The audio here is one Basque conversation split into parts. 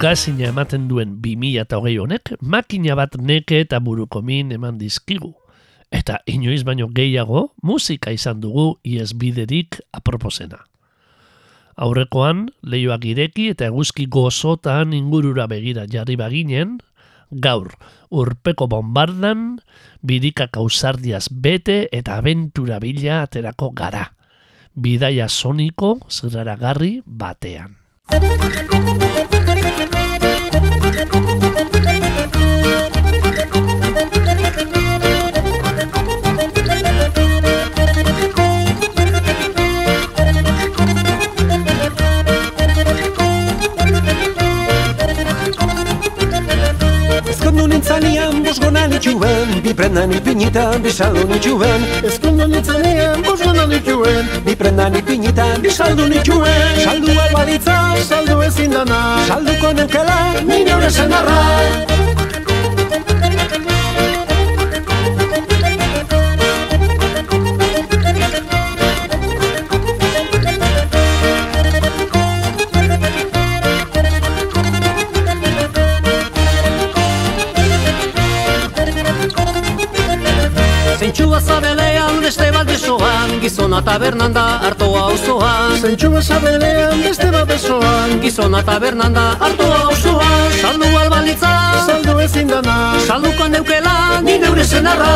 Bukazina ematen duen 2008 honek, makina bat neke eta burukomin eman dizkigu. Eta inoiz baino gehiago, musika izan dugu iesbiderik aproposena. Aurrekoan, lehioak ireki eta eguzki gozotan ingurura begira jarri baginen, gaur, urpeko bombardan, bidika kausardiaz bete eta aventura bila aterako gara. Bidaia soniko zerraragarri batean. Ezkondu nituen Bi prendan ipinitan bisaldu nituen Ezkondu nintzanian bosgona nituen Bi prendan ipinitan bisaldu nituen Saldu albalitza, saldu ezin dana. Salduko neukela, nire hori senarra Gizona tabernan da hartoa osoan Zentsua zabelean beste bat besoan. Gizona tabernan da hartoa osoan Saldu albalitza Saldu ezin dana. Salduko neukela ni neure senarra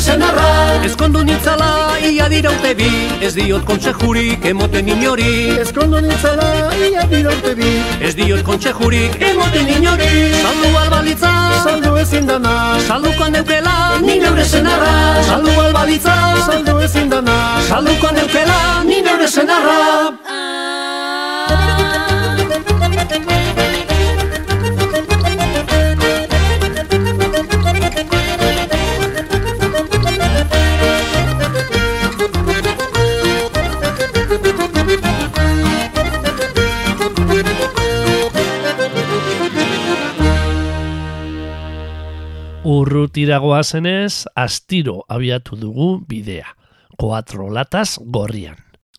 ni neure senarra Ezkondu nintzala, ia dira urte bi. Ez diot kontsejurik emoten inori. Ezkondu nintzala, ia dira urte bi. Ez diot kontsejurik emoten inori. Saldu albalitza, saldu ezin dana. Salduko neukela, ni neure senarra. Saldu albalitza, saldu ezin dana. Salduko neukela, ni neure senarra Urrutiragoa zenez, astiro abiatu dugu bidea. Koatro latas gorrian.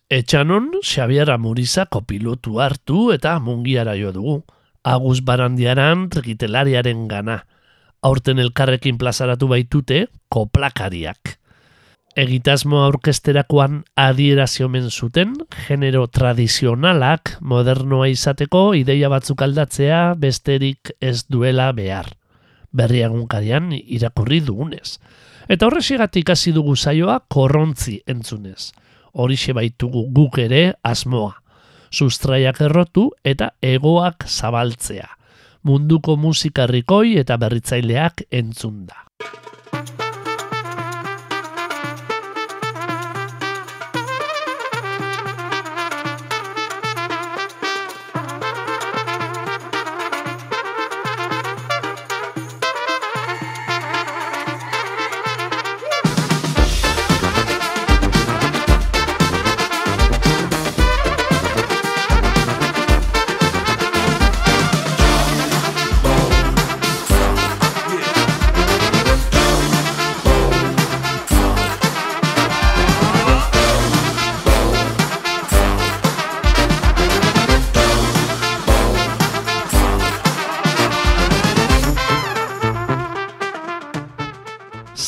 Etxanon, Xabier Amuriza kopilotu hartu eta mungiara jo dugu. Agus barandiaran trikitelariaren gana. Aurten elkarrekin plazaratu baitute koplakariak. Egitasmo aurkesterakoan adieraziomen zuten, genero tradizionalak modernoa izateko ideia batzuk aldatzea besterik ez duela behar. Berriagunkarian irakurri dugunez. Eta horrexigatik hasi dugu zaioa korrontzi entzunez. Horixe baitugu guk ere asmoa. Sustraiak errotu eta egoak zabaltzea. Munduko musikarrikoi eta berritzaileak entzunda.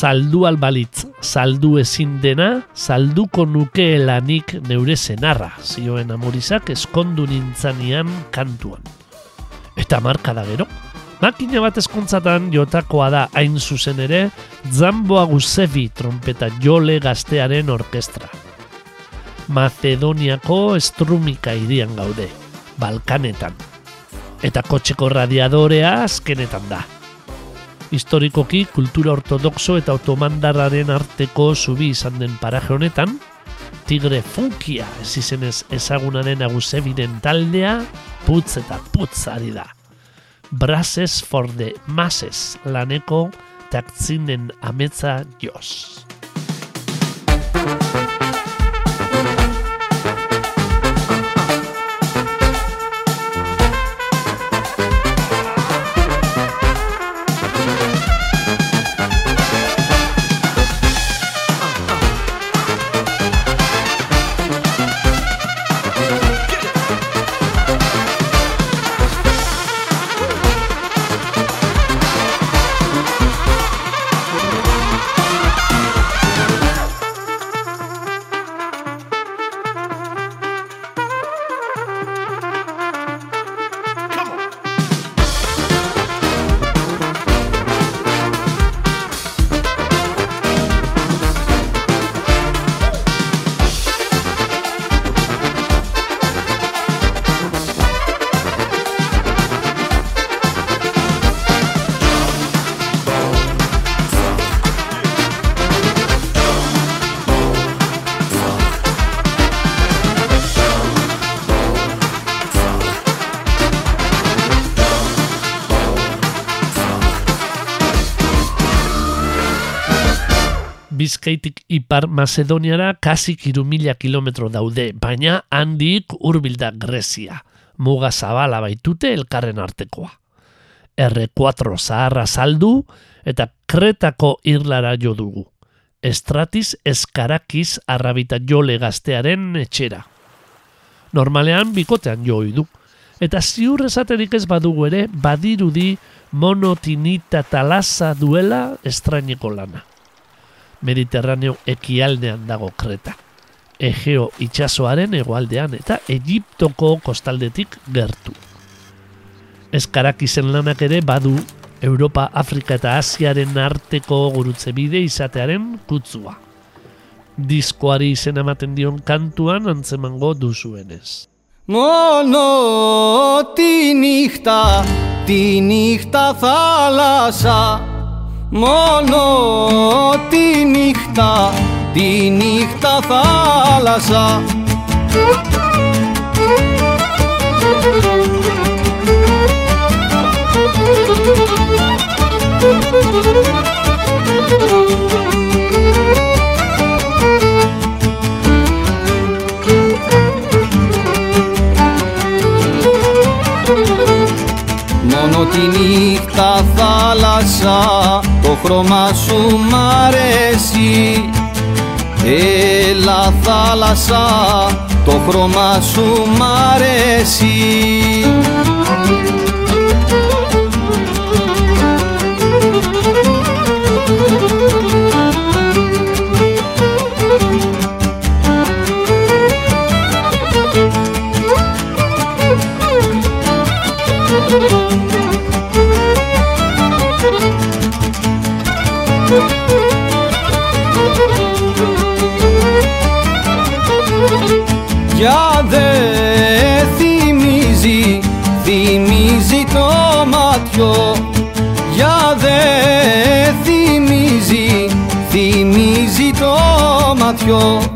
Saldu albalitz, saldu ezin dena, salduko nukeelanik neure zenarra, zioen amorizak eskondu nintzanian kantuan. Eta marka da gero, makina bat eskontzatan jotakoa da hain zuzen ere, Zamboa Gusevi trompeta jole gaztearen orkestra. Macedoniako estrumika irian gaude, Balkanetan. Eta kotxeko radiadorea azkenetan da historikoki kultura ortodoxo eta otomandarraren arteko zubi izan den paraje honetan, tigre funkia ez izenez ezagunaren agusebiden taldea, putz eta putz ari da. Brasses for the masses laneko taktzinen ametza joz. Bizkaitik ipar Macedoniara kasik irumila kilometro daude, baina handik hurbilda Grezia. Muga zabala baitute elkarren artekoa. R4 zaharra saldu eta kretako irlara jo dugu. Estratis eskarakiz arrabita jole gaztearen etxera. Normalean bikotean jo du. Eta ziur esaterik ez badugu ere, badirudi monotinita talasa duela estraineko lana. Mediterraneo ekialdean dago kreta. Egeo itxasoaren egoaldean eta Egiptoko kostaldetik gertu. Eskarak izen lanak ere badu Europa, Afrika eta Asiaren arteko gurutze bide izatearen kutzua. Diskoari izen ematen dion kantuan antzemango duzuenez. Mono ti nihta, ti nihta zalasa, Μόνο τη νύχτα, τη νύχτα θάλασσα Κάνω τη νύχτα θάλασσα, το χρώμα σου μ' αρέσει Έλα θάλασσα, το χρώμα σου μ' αρέσει Thank you. Για δε θυμίζει, θυμίζει το ματιό Για δε θυμίζει, θυμίζει το ματιό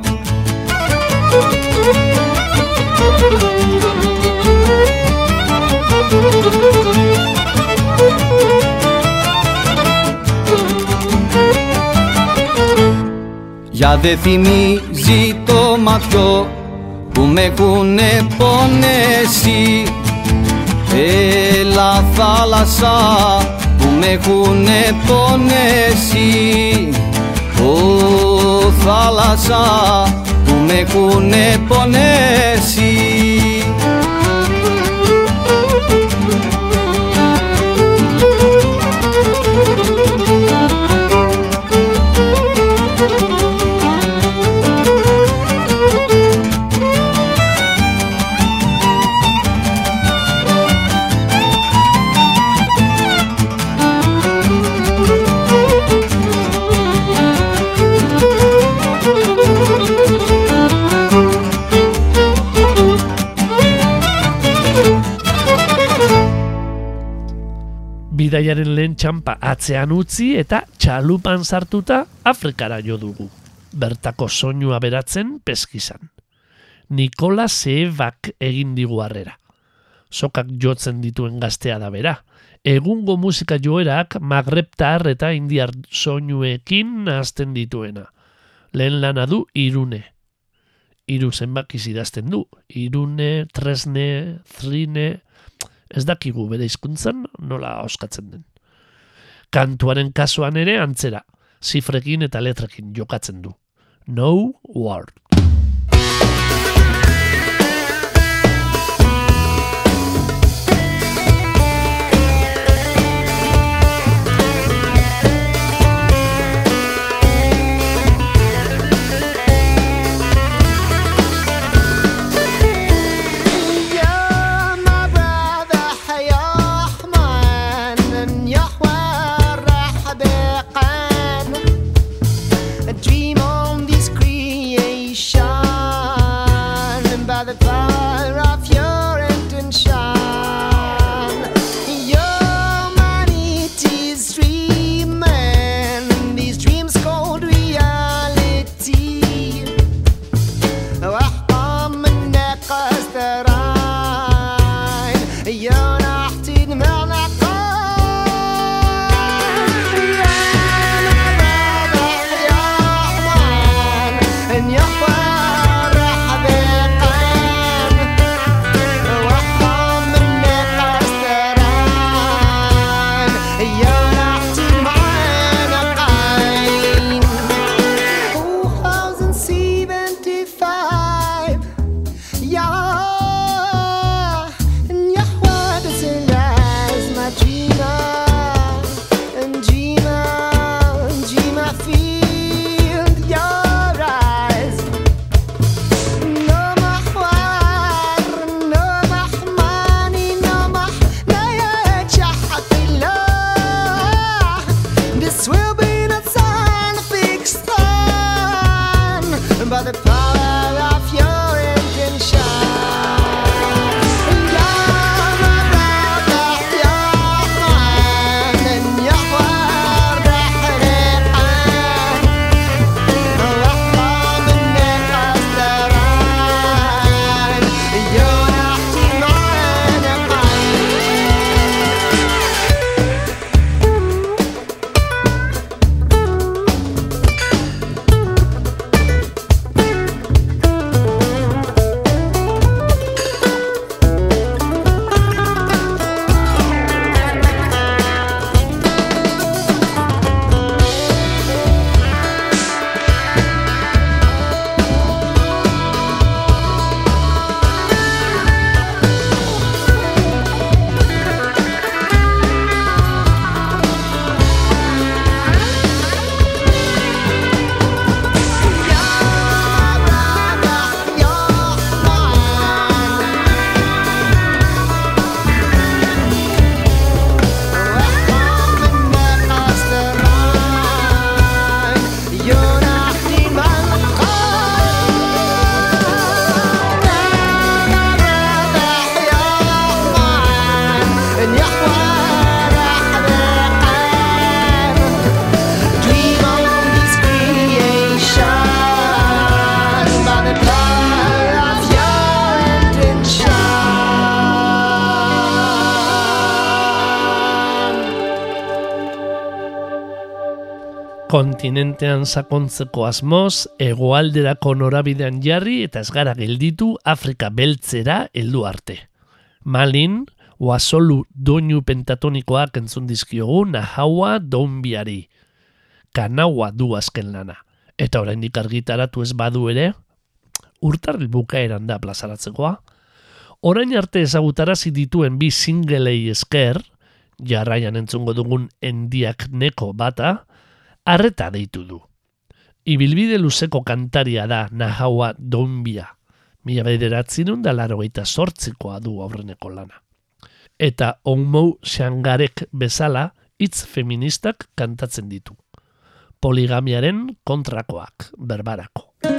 Για δε θυμίζει το ματιό που με έχουνε πονέσει. Έλα θάλασσα που με έχουνε πονέσει. Ω θάλασσα που με έχουνε πονέσει Bidaiaren lehen txampa atzean utzi eta txalupan sartuta Afrikara jo dugu. Bertako soinua beratzen peskizan. Nikola Zebak egin digu harrera. Sokak jotzen dituen gaztea da bera. Egungo musika joerak magreptar eta indiar soinuekin nazten dituena. Lehen lana du irune. Iru zenbakiz idazten du. Irune, tresne, zrine, ez dakigu bere hizkuntzan nola oskatzen den. Kantuaren kasuan ere antzera, zifrekin eta letrekin jokatzen du. No word. kontinentean sakontzeko asmoz, hegoalderako norabidean jarri eta ez gara gelditu Afrika beltzera heldu arte. Malin, oazolu doinu pentatonikoak entzun dizkiogu Nahaua Donbiari. Kanaua du azken lana. Eta oraindik argitaratu ez badu ere, urtarril bukaeran da plazaratzekoa. Orain arte ezagutarazi dituen bi singelei esker, jarraian entzungo dugun endiak neko bata, arreta deitu du. Ibilbide luzeko kantaria da Nahaua Donbia. Mila bederatzinun da laro eta sortzikoa du aurreneko lana. Eta Oumou Xangarek bezala hitz feministak kantatzen ditu. Poligamiaren kontrakoak. Berbarako.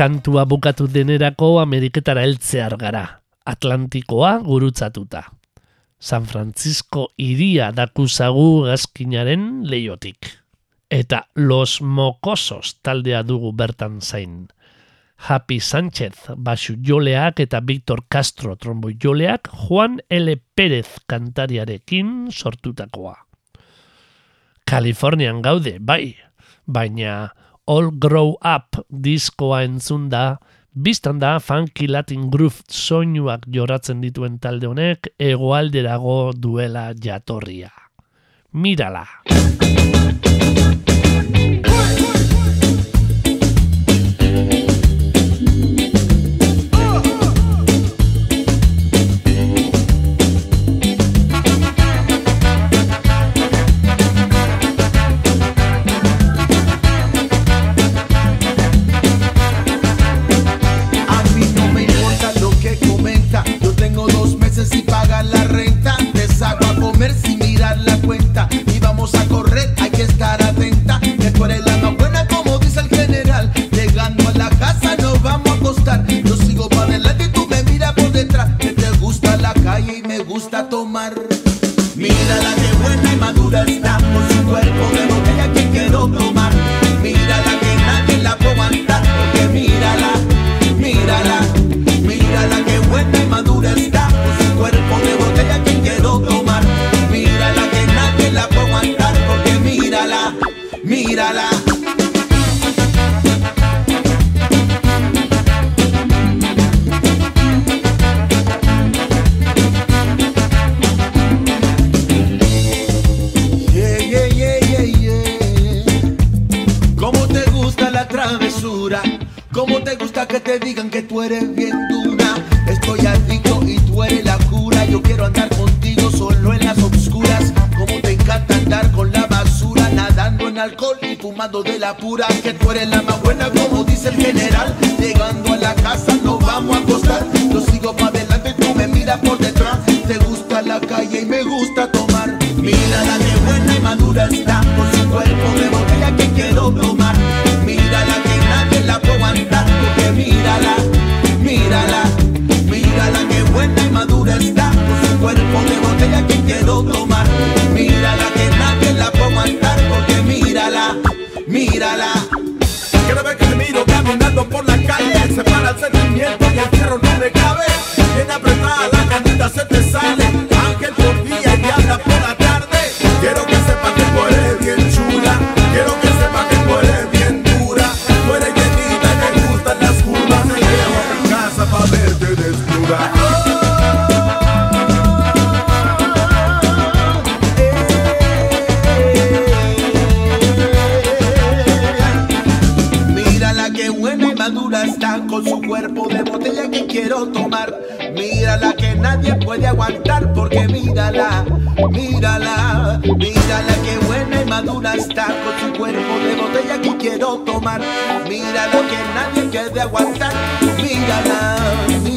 Kantua bukatu denerako Ameriketara heltzear gara, Atlantikoa gurutzatuta. San Francisco iria dakuzagu gazkinaren leiotik. Eta Los Mokosos taldea dugu bertan zain. Happy Sánchez basu joleak eta Victor Castro tromboi joleak Juan L. Pérez kantariarekin sortutakoa. Kalifornian gaude, bai, baina All Grow Up diskoa entzun da, biztan da funky latin groove soinuak joratzen dituen talde honek egoalderago duela jatorria. Mirala! A correr, hay que estar atenta. Que tú eres la más buena, como dice el general. Llegando a la casa nos vamos a acostar. Yo sigo para adelante y tú me miras por detrás. Que te gusta la calle y me gusta tomar. Mírala que buena y madura está Con su cuerpo de botella que quiero tomar mírala Yeah, yeah, yeah. ¿Cómo te gusta la travesura? ¿Cómo te gusta que te digan que tú eres bien? De la pura. Que tú eres la más buena, como dice el general. Llegando a la casa nos vamos a acostar. Yo sigo para adelante tú me miras por detrás. Te gusta la calle y me gusta tomar. Mírala que buena y madura está Mírala que nadie puede aguantar porque mírala, mírala, mírala que buena y madura está con su cuerpo de botella que quiero tomar. Mírala que nadie puede aguantar. Mírala, mírala.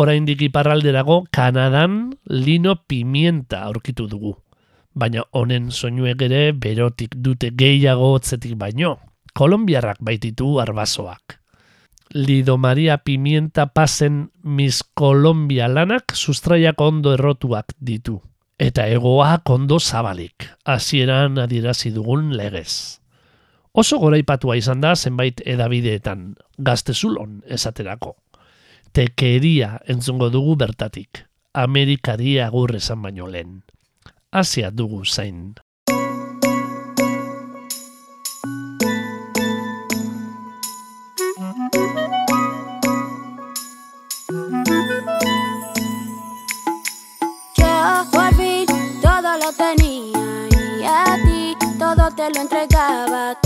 Oraindik iparralderago Kanadan lino pimienta aurkitu dugu. Baina honen soinuek ere berotik dute gehiago hotzetik baino. Kolombiarrak baititu arbasoak. Lido Maria Pimienta pasen Miss Colombia lanak sustraiak ondo errotuak ditu. Eta egoak ondo zabalik, hasieran adierazi dugun legez. Oso goraipatua izan da zenbait edabideetan, gaztezulon esaterako. Te quería tekeria entzungo dugu bertatik, Amerikari agur esan baino lehen. Asia dugu zain. te lo entregaba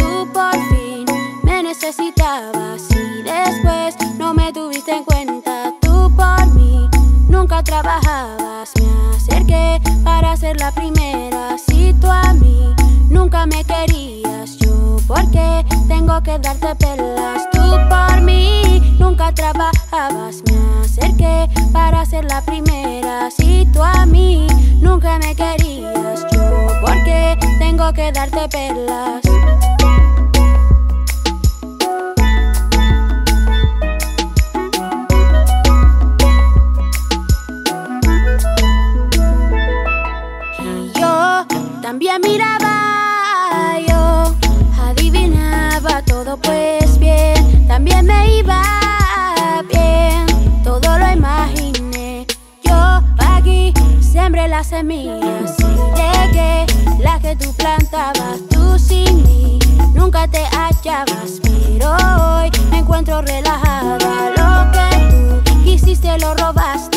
trabajabas. Me acerqué para ser la primera. Si tú a mí nunca me querías, yo porque tengo que darte pelas. Tú por mí nunca trabajabas. Me acerqué para ser la primera. Si tú a mí nunca me querías, yo porque tengo que darte pelas. Miraba, yo adivinaba todo pues bien, también me iba bien, todo lo imaginé. Yo aquí sembré las semillas y regué las que tú plantabas, tú sin mí nunca te hallabas, pero hoy me encuentro relajada. Lo que tú quisiste lo robaste,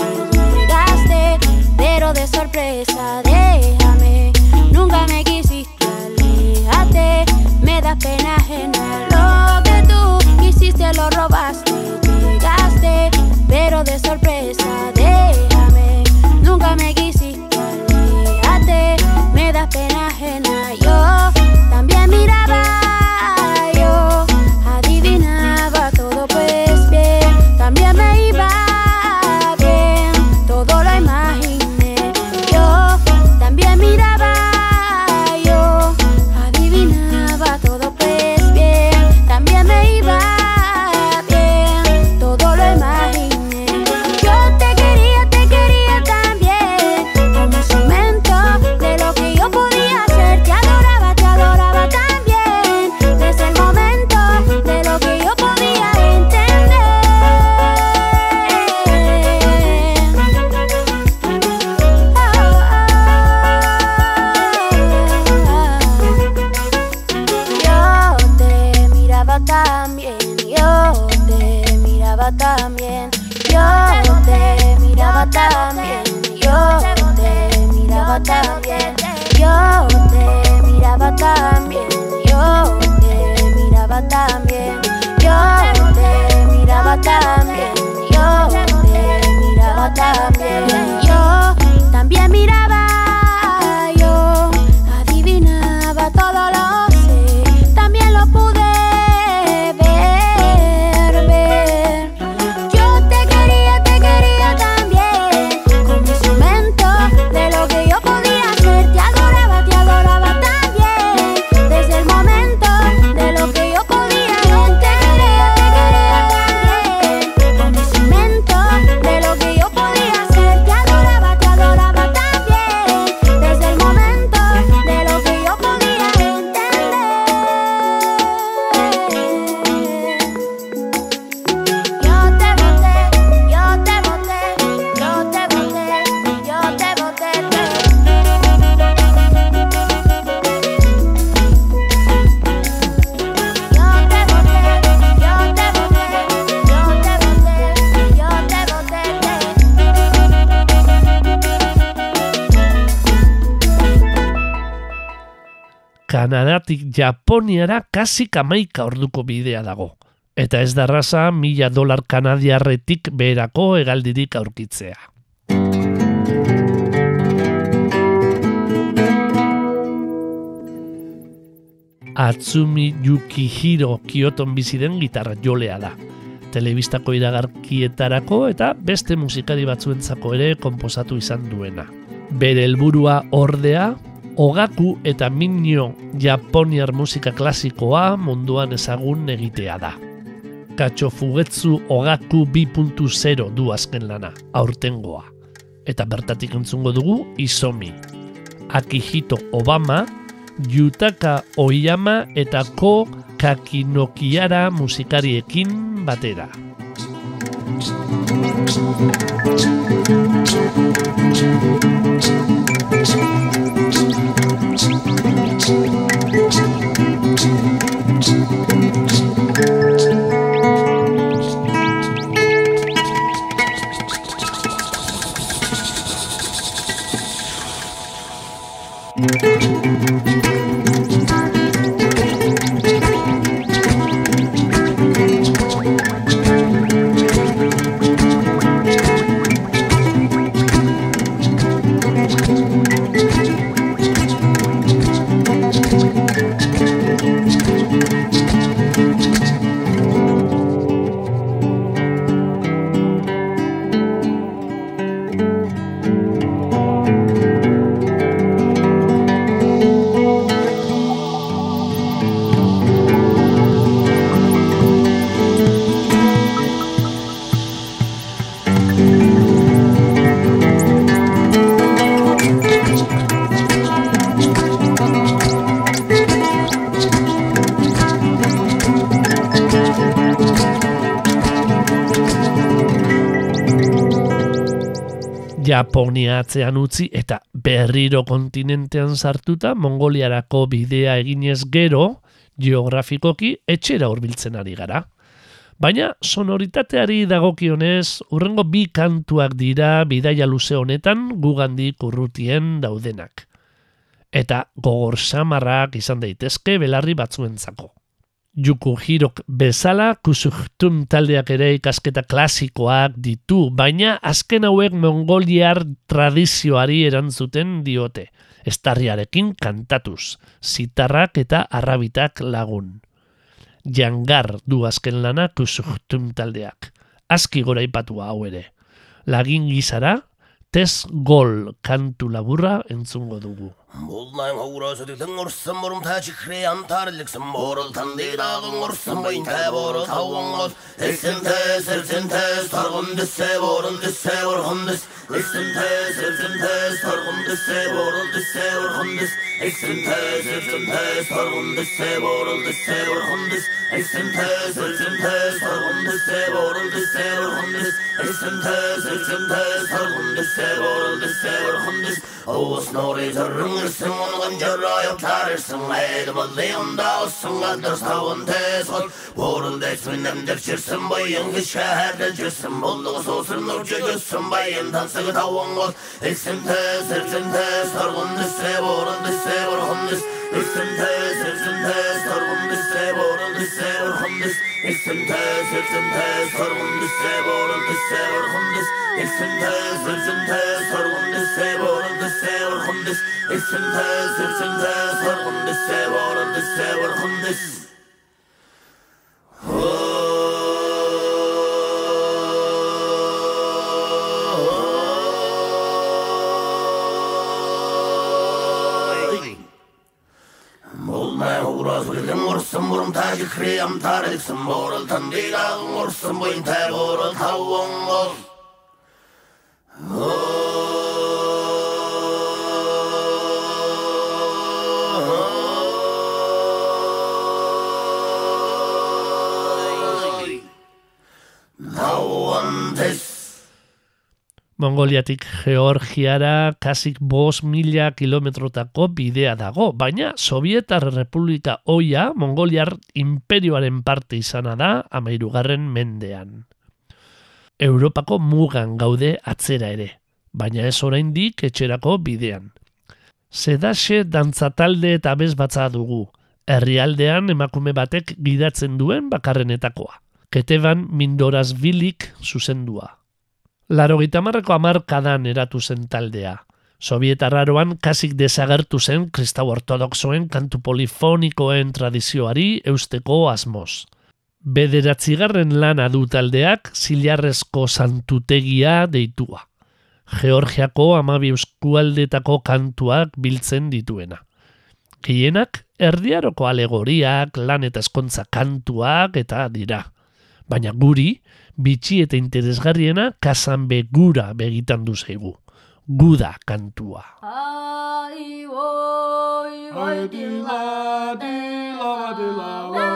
Japoniara kasi kamaika orduko bidea dago. Eta ez da raza mila dolar kanadiarretik beherako hegaldirik aurkitzea. Atsumi Yukihiro Kyoton bizi den gitarra jolea da. Telebistako iragarkietarako eta beste musikari batzuentzako ere konposatu izan duena. Bere helburua ordea, Ogaku eta Minio Japoniar musika klasikoa munduan ezagun egitea da. Katxo Fugetsu Ogaku 2.0 du azken lana, aurtengoa. Eta bertatik entzungo dugu Isomi. Akihito Obama, Yutaka Oyama eta Ko Kakinokiara musikariekin batera. Thank you. Thank you. Japonia atzean utzi eta berriro kontinentean sartuta Mongoliarako bidea eginez gero, geografikoki etxera hurbiltzen ari gara. Baina sonoritateari dagokionez, urrengo bi kantuak dira bidaia luze honetan gugandik urrutien daudenak. Eta gogor samarrak izan daitezke belarri batzuentzako. Juku Hirok bezala kusuktum taldeak ere ikasketa klasikoak ditu, baina azken hauek mongoliar tradizioari erantzuten diote, estarriarekin kantatuz, zitarrak eta arrabitak lagun. Jangar du azken lana kusuktum taldeak. Aski gora ipatua hau ere. Lagin gizara, tez gol kantu laburra entzungo dugu. Buldan havurası tütün kursun burum ta çıkreyan tarlıksın. Borul tandı dağın kursun bu inte boru tavuğun kos Essin te sirsin te sargın düşse borun düşse vurhun düş Essin te sirsin te sargın düşse borul düşse vurhun düş Essin te sirsin te sargın düşse borul düşse vurhun düş Essin te sirsin te sargın düşse borul düşse vurhun düş Essin te sirsin te sargın düşse borul düşse vurhun düş Oğuz nori zırrın Tarırsın oğlum cerrahı tarırsın. Haydi balıyım da olsun Kaldır savun tez ol. Uğrun resminden defçirsin Bayın ki şehirden çirsin Bulluk olsun nurcu gözsün Bayın tansı tavun ol. İlsin tez ilsin tez Sargun düşse uğrun düşse Vurhun düş İlsin tez ilsin tez Sargun düşse uğrun düşse Vurhun düş İlsin tez ilsin tez Sargun düşse uğrun düşse Vurhun düş İlsin tez ilsin tez Sargun الدساب ورا الدساب والخندس السمتاز السمتاز والخندس ورا الدساب والخندس Morsan mor. Oh. Mongoliatik Georgiara kasik bos mila kilometrotako bidea dago, baina Sovietar Republika oia Mongoliar imperioaren parte izana da amairugarren mendean. Europako mugan gaude atzera ere, baina ez oraindik etxerako bidean. Sedaxe dantzatalde eta bez batza dugu, herrialdean emakume batek gidatzen duen bakarrenetakoa. Keteban Mindoraz Bilik zuzendua. Laro gitamarreko amarkadan eratu zen taldea. Sovietarraroan kasik desagertu zen kristau ortodoxoen kantu polifonikoen tradizioari eusteko asmoz. Bederatzigarren lana du taldeak zilarrezko santutegia deitua. Georgiako amabi euskualdetako kantuak biltzen dituena. Gehienak erdiaroko alegoriak, lan eta eskontza kantuak eta dira. Baina guri, bitxi eta interesgarriena kasan begura begitan du zaigu. Guda kantua. Ai, oi, oi, dila, dila, dila,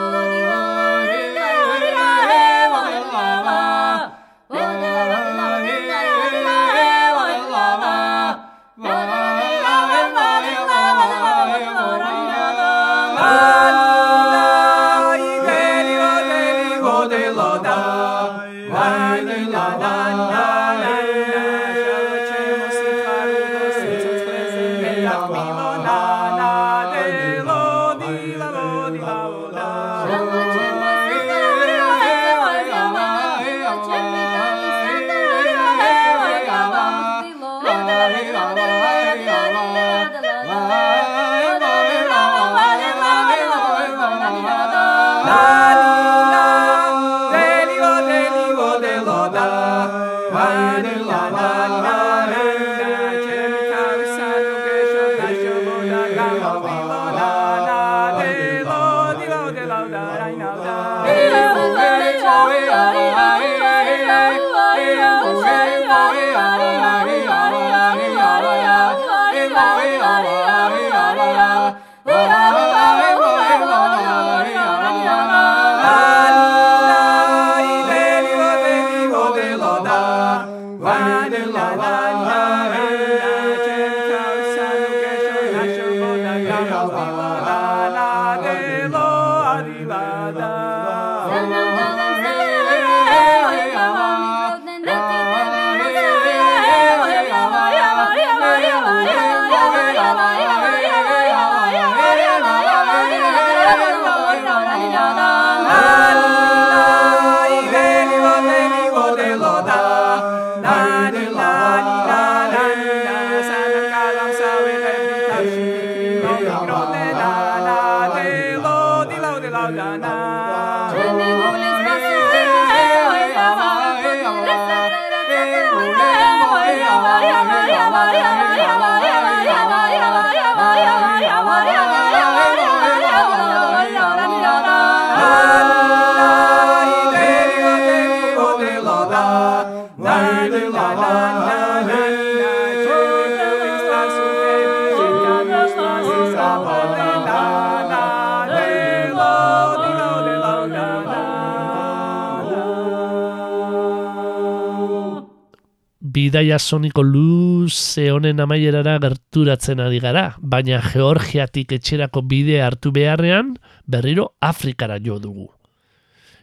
bidaia soniko luze honen amaierara gerturatzen ari gara, baina Georgiatik etxerako bide hartu beharrean berriro Afrikara jo dugu.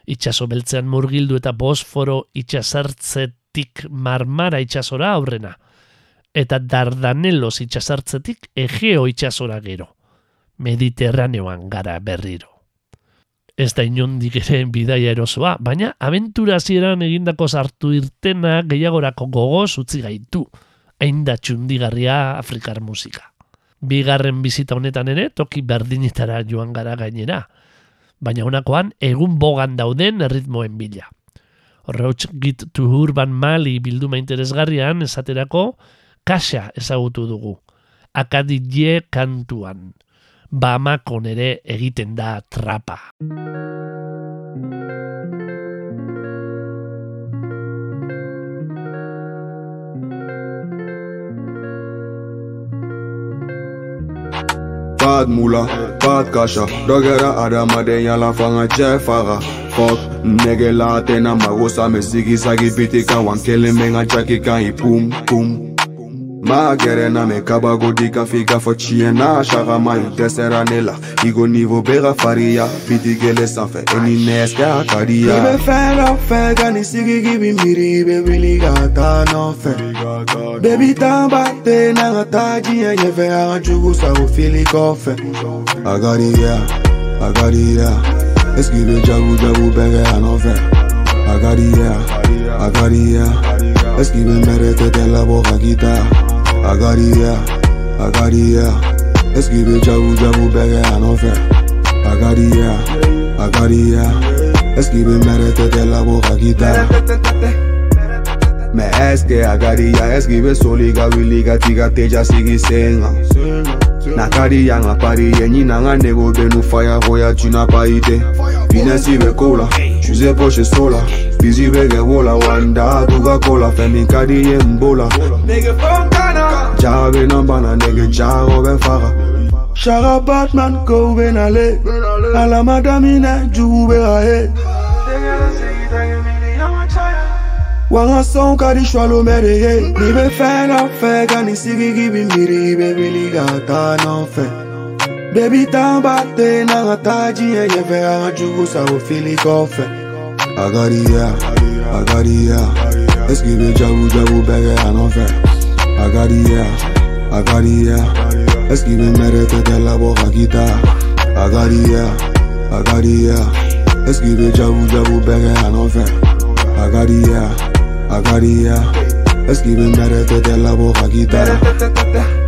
Itxaso beltzean murgildu eta bosforo itxasartzetik marmara itxasora aurrena, eta dardanelos itxasartzetik egeo itxasora gero. Mediterraneoan gara berriro. Ez da inondik ere bidaia erosoa, baina abentura hasieran egindako sartu irtena gehiagorako gogoz utzi gaitu. Hain da txundigarria Afrikar musika. Bigarren bizita honetan ere toki berdinetara joan gara gainera. Baina honakoan egun bogan dauden erritmoen bila. Horreuts git to urban mali bilduma interesgarrian esaterako kaxa ezagutu dugu. Akadidie kantuan. Bamakon ere egiten da trapa. Moula, pas de cacha Dogera adamaden yala fanga cɛ faga Fuck, nɛgɛ la tɛna mago sa mɛ sigi sagi biti kan wan kelen bɛ ŋa jaki kan i pum pum magere na mekaba godika figa fɔciɲɛ n'a sagama yu dɛsɛra ne la i ko nivo be ka fariya bidigele sanfɛ e ni nɛɛsikɛ a ka diya i be fɛn dɔ fɛ ka ni sigigi bi miiri i be te na ka taa diɲɛ ɲɛfɛ a ka jugu fili kɔfɛ a ka diya jagu jagu bɛɛ kɛ a nɔfɛ a ka diya a ka diya eski be I got it, yeah. I got it, yeah. Let's give it jabu jabu baby, I know fair. I got it, yeah. I got it, yeah. Let's give it mere tete la boca guitar. मैं ऐस के अगारिया ऐस की बे सोलिगा विलिगा तिगा तेजा सिगी सेंगा nakariya ngaparie nyina nganeko benu fire hoya juna paite binesi bekola Tuesday Porsche solar. Busy reggae roller, one dog Coca Cola, Femi Caddy and Bola. Nigga from Ghana, Jar in a banana, nigga Jar of Farah. Shara Batman, go when I. Ala Madamina, Jube, I hate. Wanga song kadi shwalo mere ye Nibe fan of fe Kani sigi gibi miri Baby liga ta non fe Baby tambate na ngataji ye ye fe Aga jugu sa ufili kofe I got it, yeah. I got it, yeah. Let's give it jabu jabu baby, I know fair. I got it, yeah. I got it, yeah. Let's give it merete tete la boca kita. I got it, yeah. I got it, yeah. Let's give it jabu jabu baby, I know fair. I got it, yeah. I got it, yeah. Let's give it merete tete la boca kita.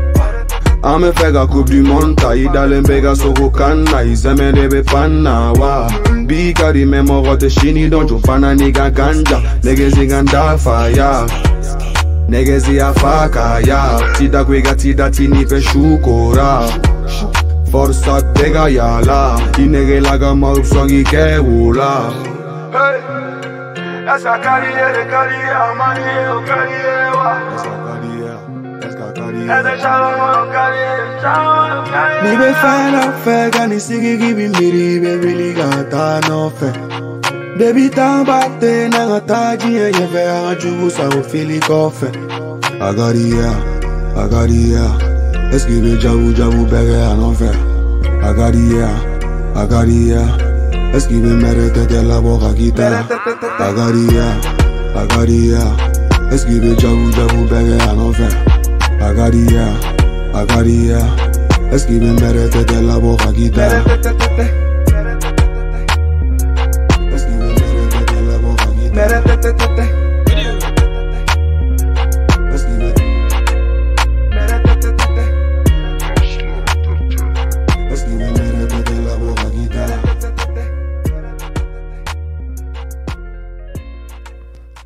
Ame fega coupe du monde Taïda lembega soko kana Izeme debe pana wa. Bikari memorote shini Donjo fana niga ganja. Negezi ganda ya. Negezi afaka ya. Tida kwega tida tinipe shukora Forza tega yala Inege laga maupsongi kewula Hey Esa a de kariye amani yo wa carinha, essa carinha Mi be fena fe gani sigi gibi miri be really gata no fe Baby tan bate na ngata jiye ye fe a jugu sa o fili kofe Agaria, agaria Eskibe jabu jabu bege a no fe Agaria, agaria Eskibe merete te la boca quita. Agaria, agaria Eskibe jabu jabu bege a Agaría, agaría. Escriben merece de la boca guitarra.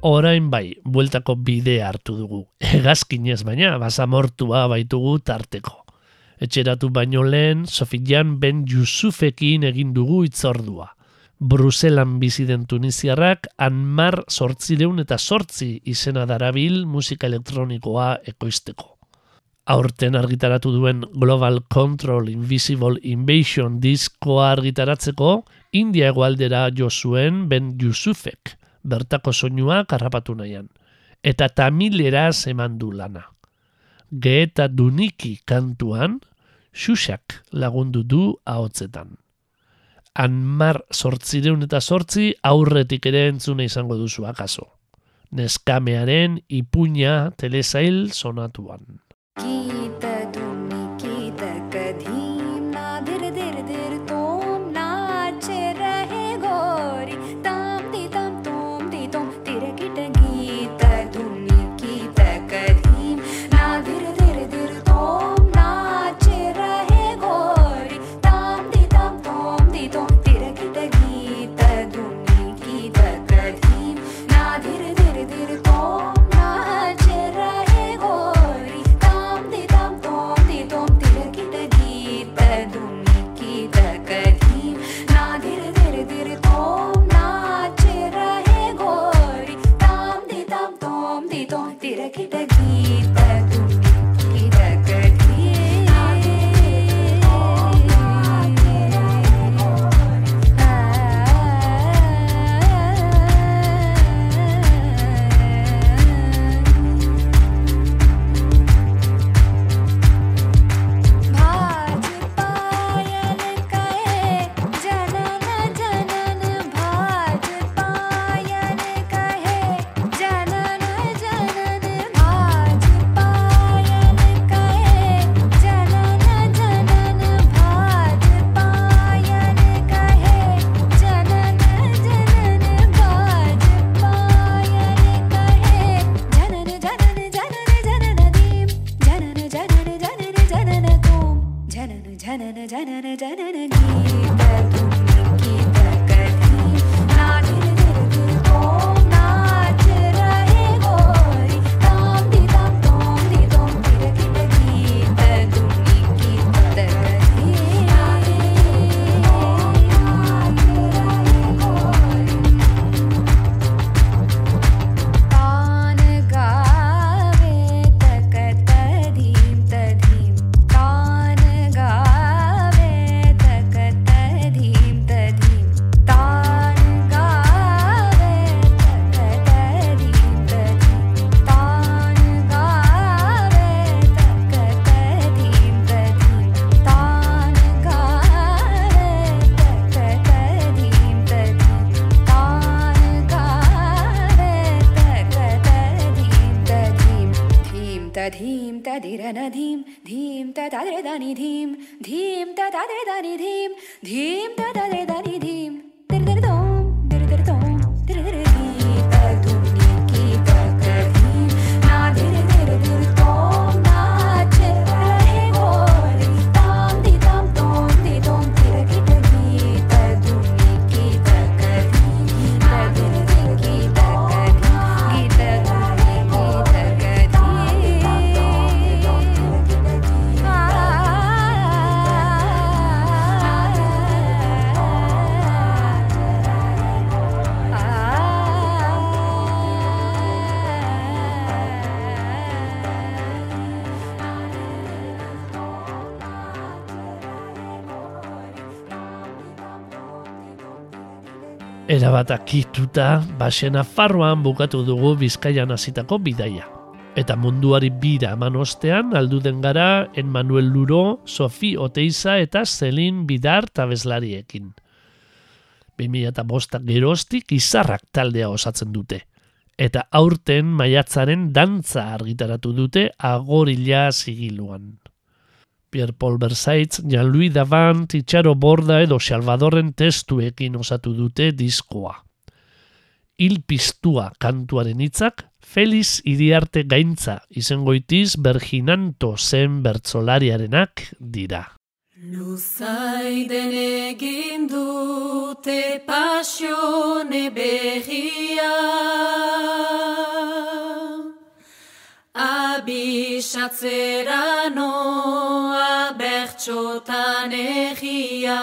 Orain bai, bueltako bidea hartu dugu. Hegazkinez baina, basamortua baitugu tarteko. Etxeratu baino lehen, Sofian Ben Yusufekin egin dugu itzordua. Bruselan bizi den Tuniziarrak Anmar sortzireun eta sortzi izena darabil musika elektronikoa ekoizteko. Aurten argitaratu duen Global Control Invisible Invasion diskoa argitaratzeko, India egualdera jo zuen Ben Yusufek, bertako soinua karrapatu nahian. Eta tamileraz eman du lana. Geeta Duniki kantuan, Xuxak lagundu du ahotzetan. Anmar sortzireun eta sortzi aurretik ere entzuna izango duzu akaso. Neskamearen ipuña telesail sonatuan. गीत ददनिधिं धीं ता दाले धीं धीम् दानि Erabat akituta, basena farroan bukatu dugu bizkaian hasitako bidaia. Eta munduari bira eman ostean, alduden gara en Manuel Luro, Sofi Oteiza eta Zelin Bidar tabezlariekin. 2005 geroztik izarrak taldea osatzen dute. Eta aurten maiatzaren dantza argitaratu dute agorila zigiluan. Pierre Paul Versaitz, Jean-Louis Davant, Itxaro Borda edo Salvadorren testuekin osatu dute diskoa. Hil piztua kantuaren hitzak, Feliz Iriarte Gaintza izengoitiz Berginanto zen bertsolariarenak dira. Luzai den egin dute pasione berria Abisatzera noa bertxotan egia.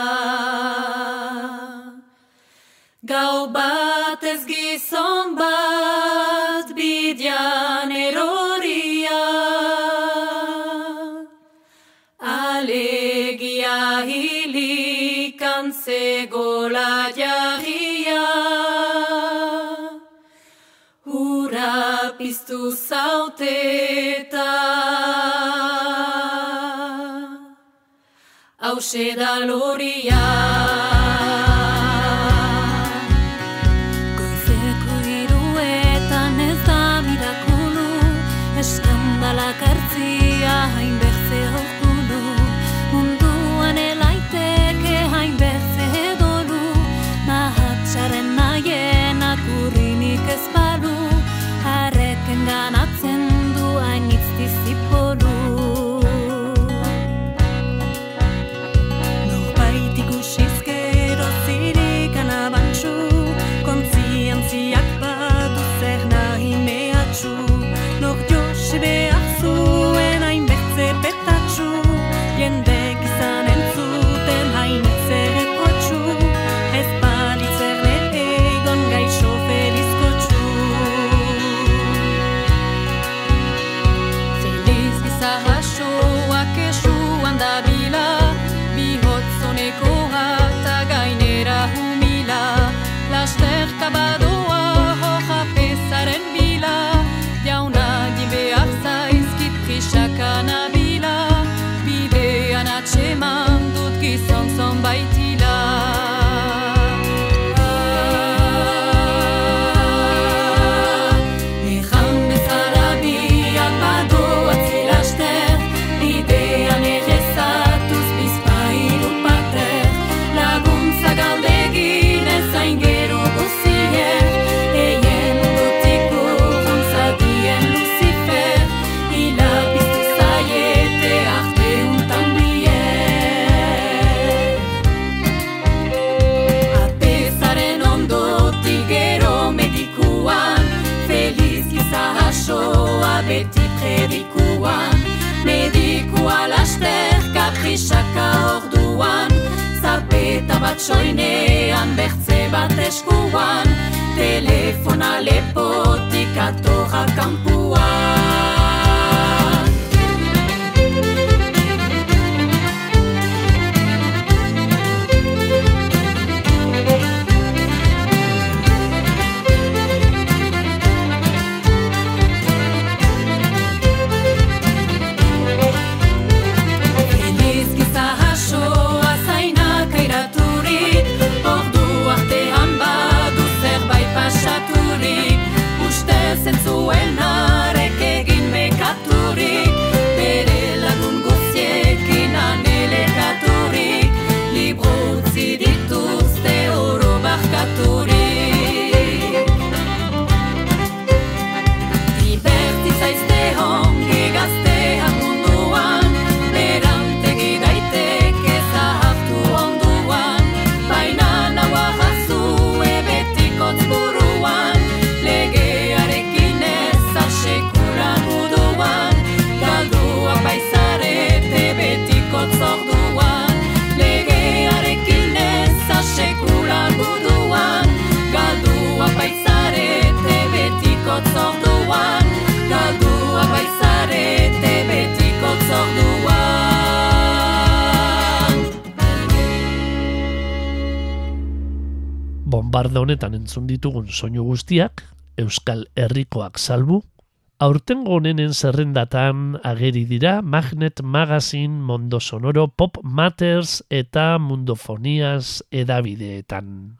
Gau bat ez gizon bat zauteta Hauxe da loria fona lepo te katoa entzun ditugun soinu guztiak, Euskal Herrikoak salbu, aurtengo honenen zerrendatan ageri dira Magnet Magazine, Mondo Sonoro, Pop Matters eta Mundofonias edabideetan.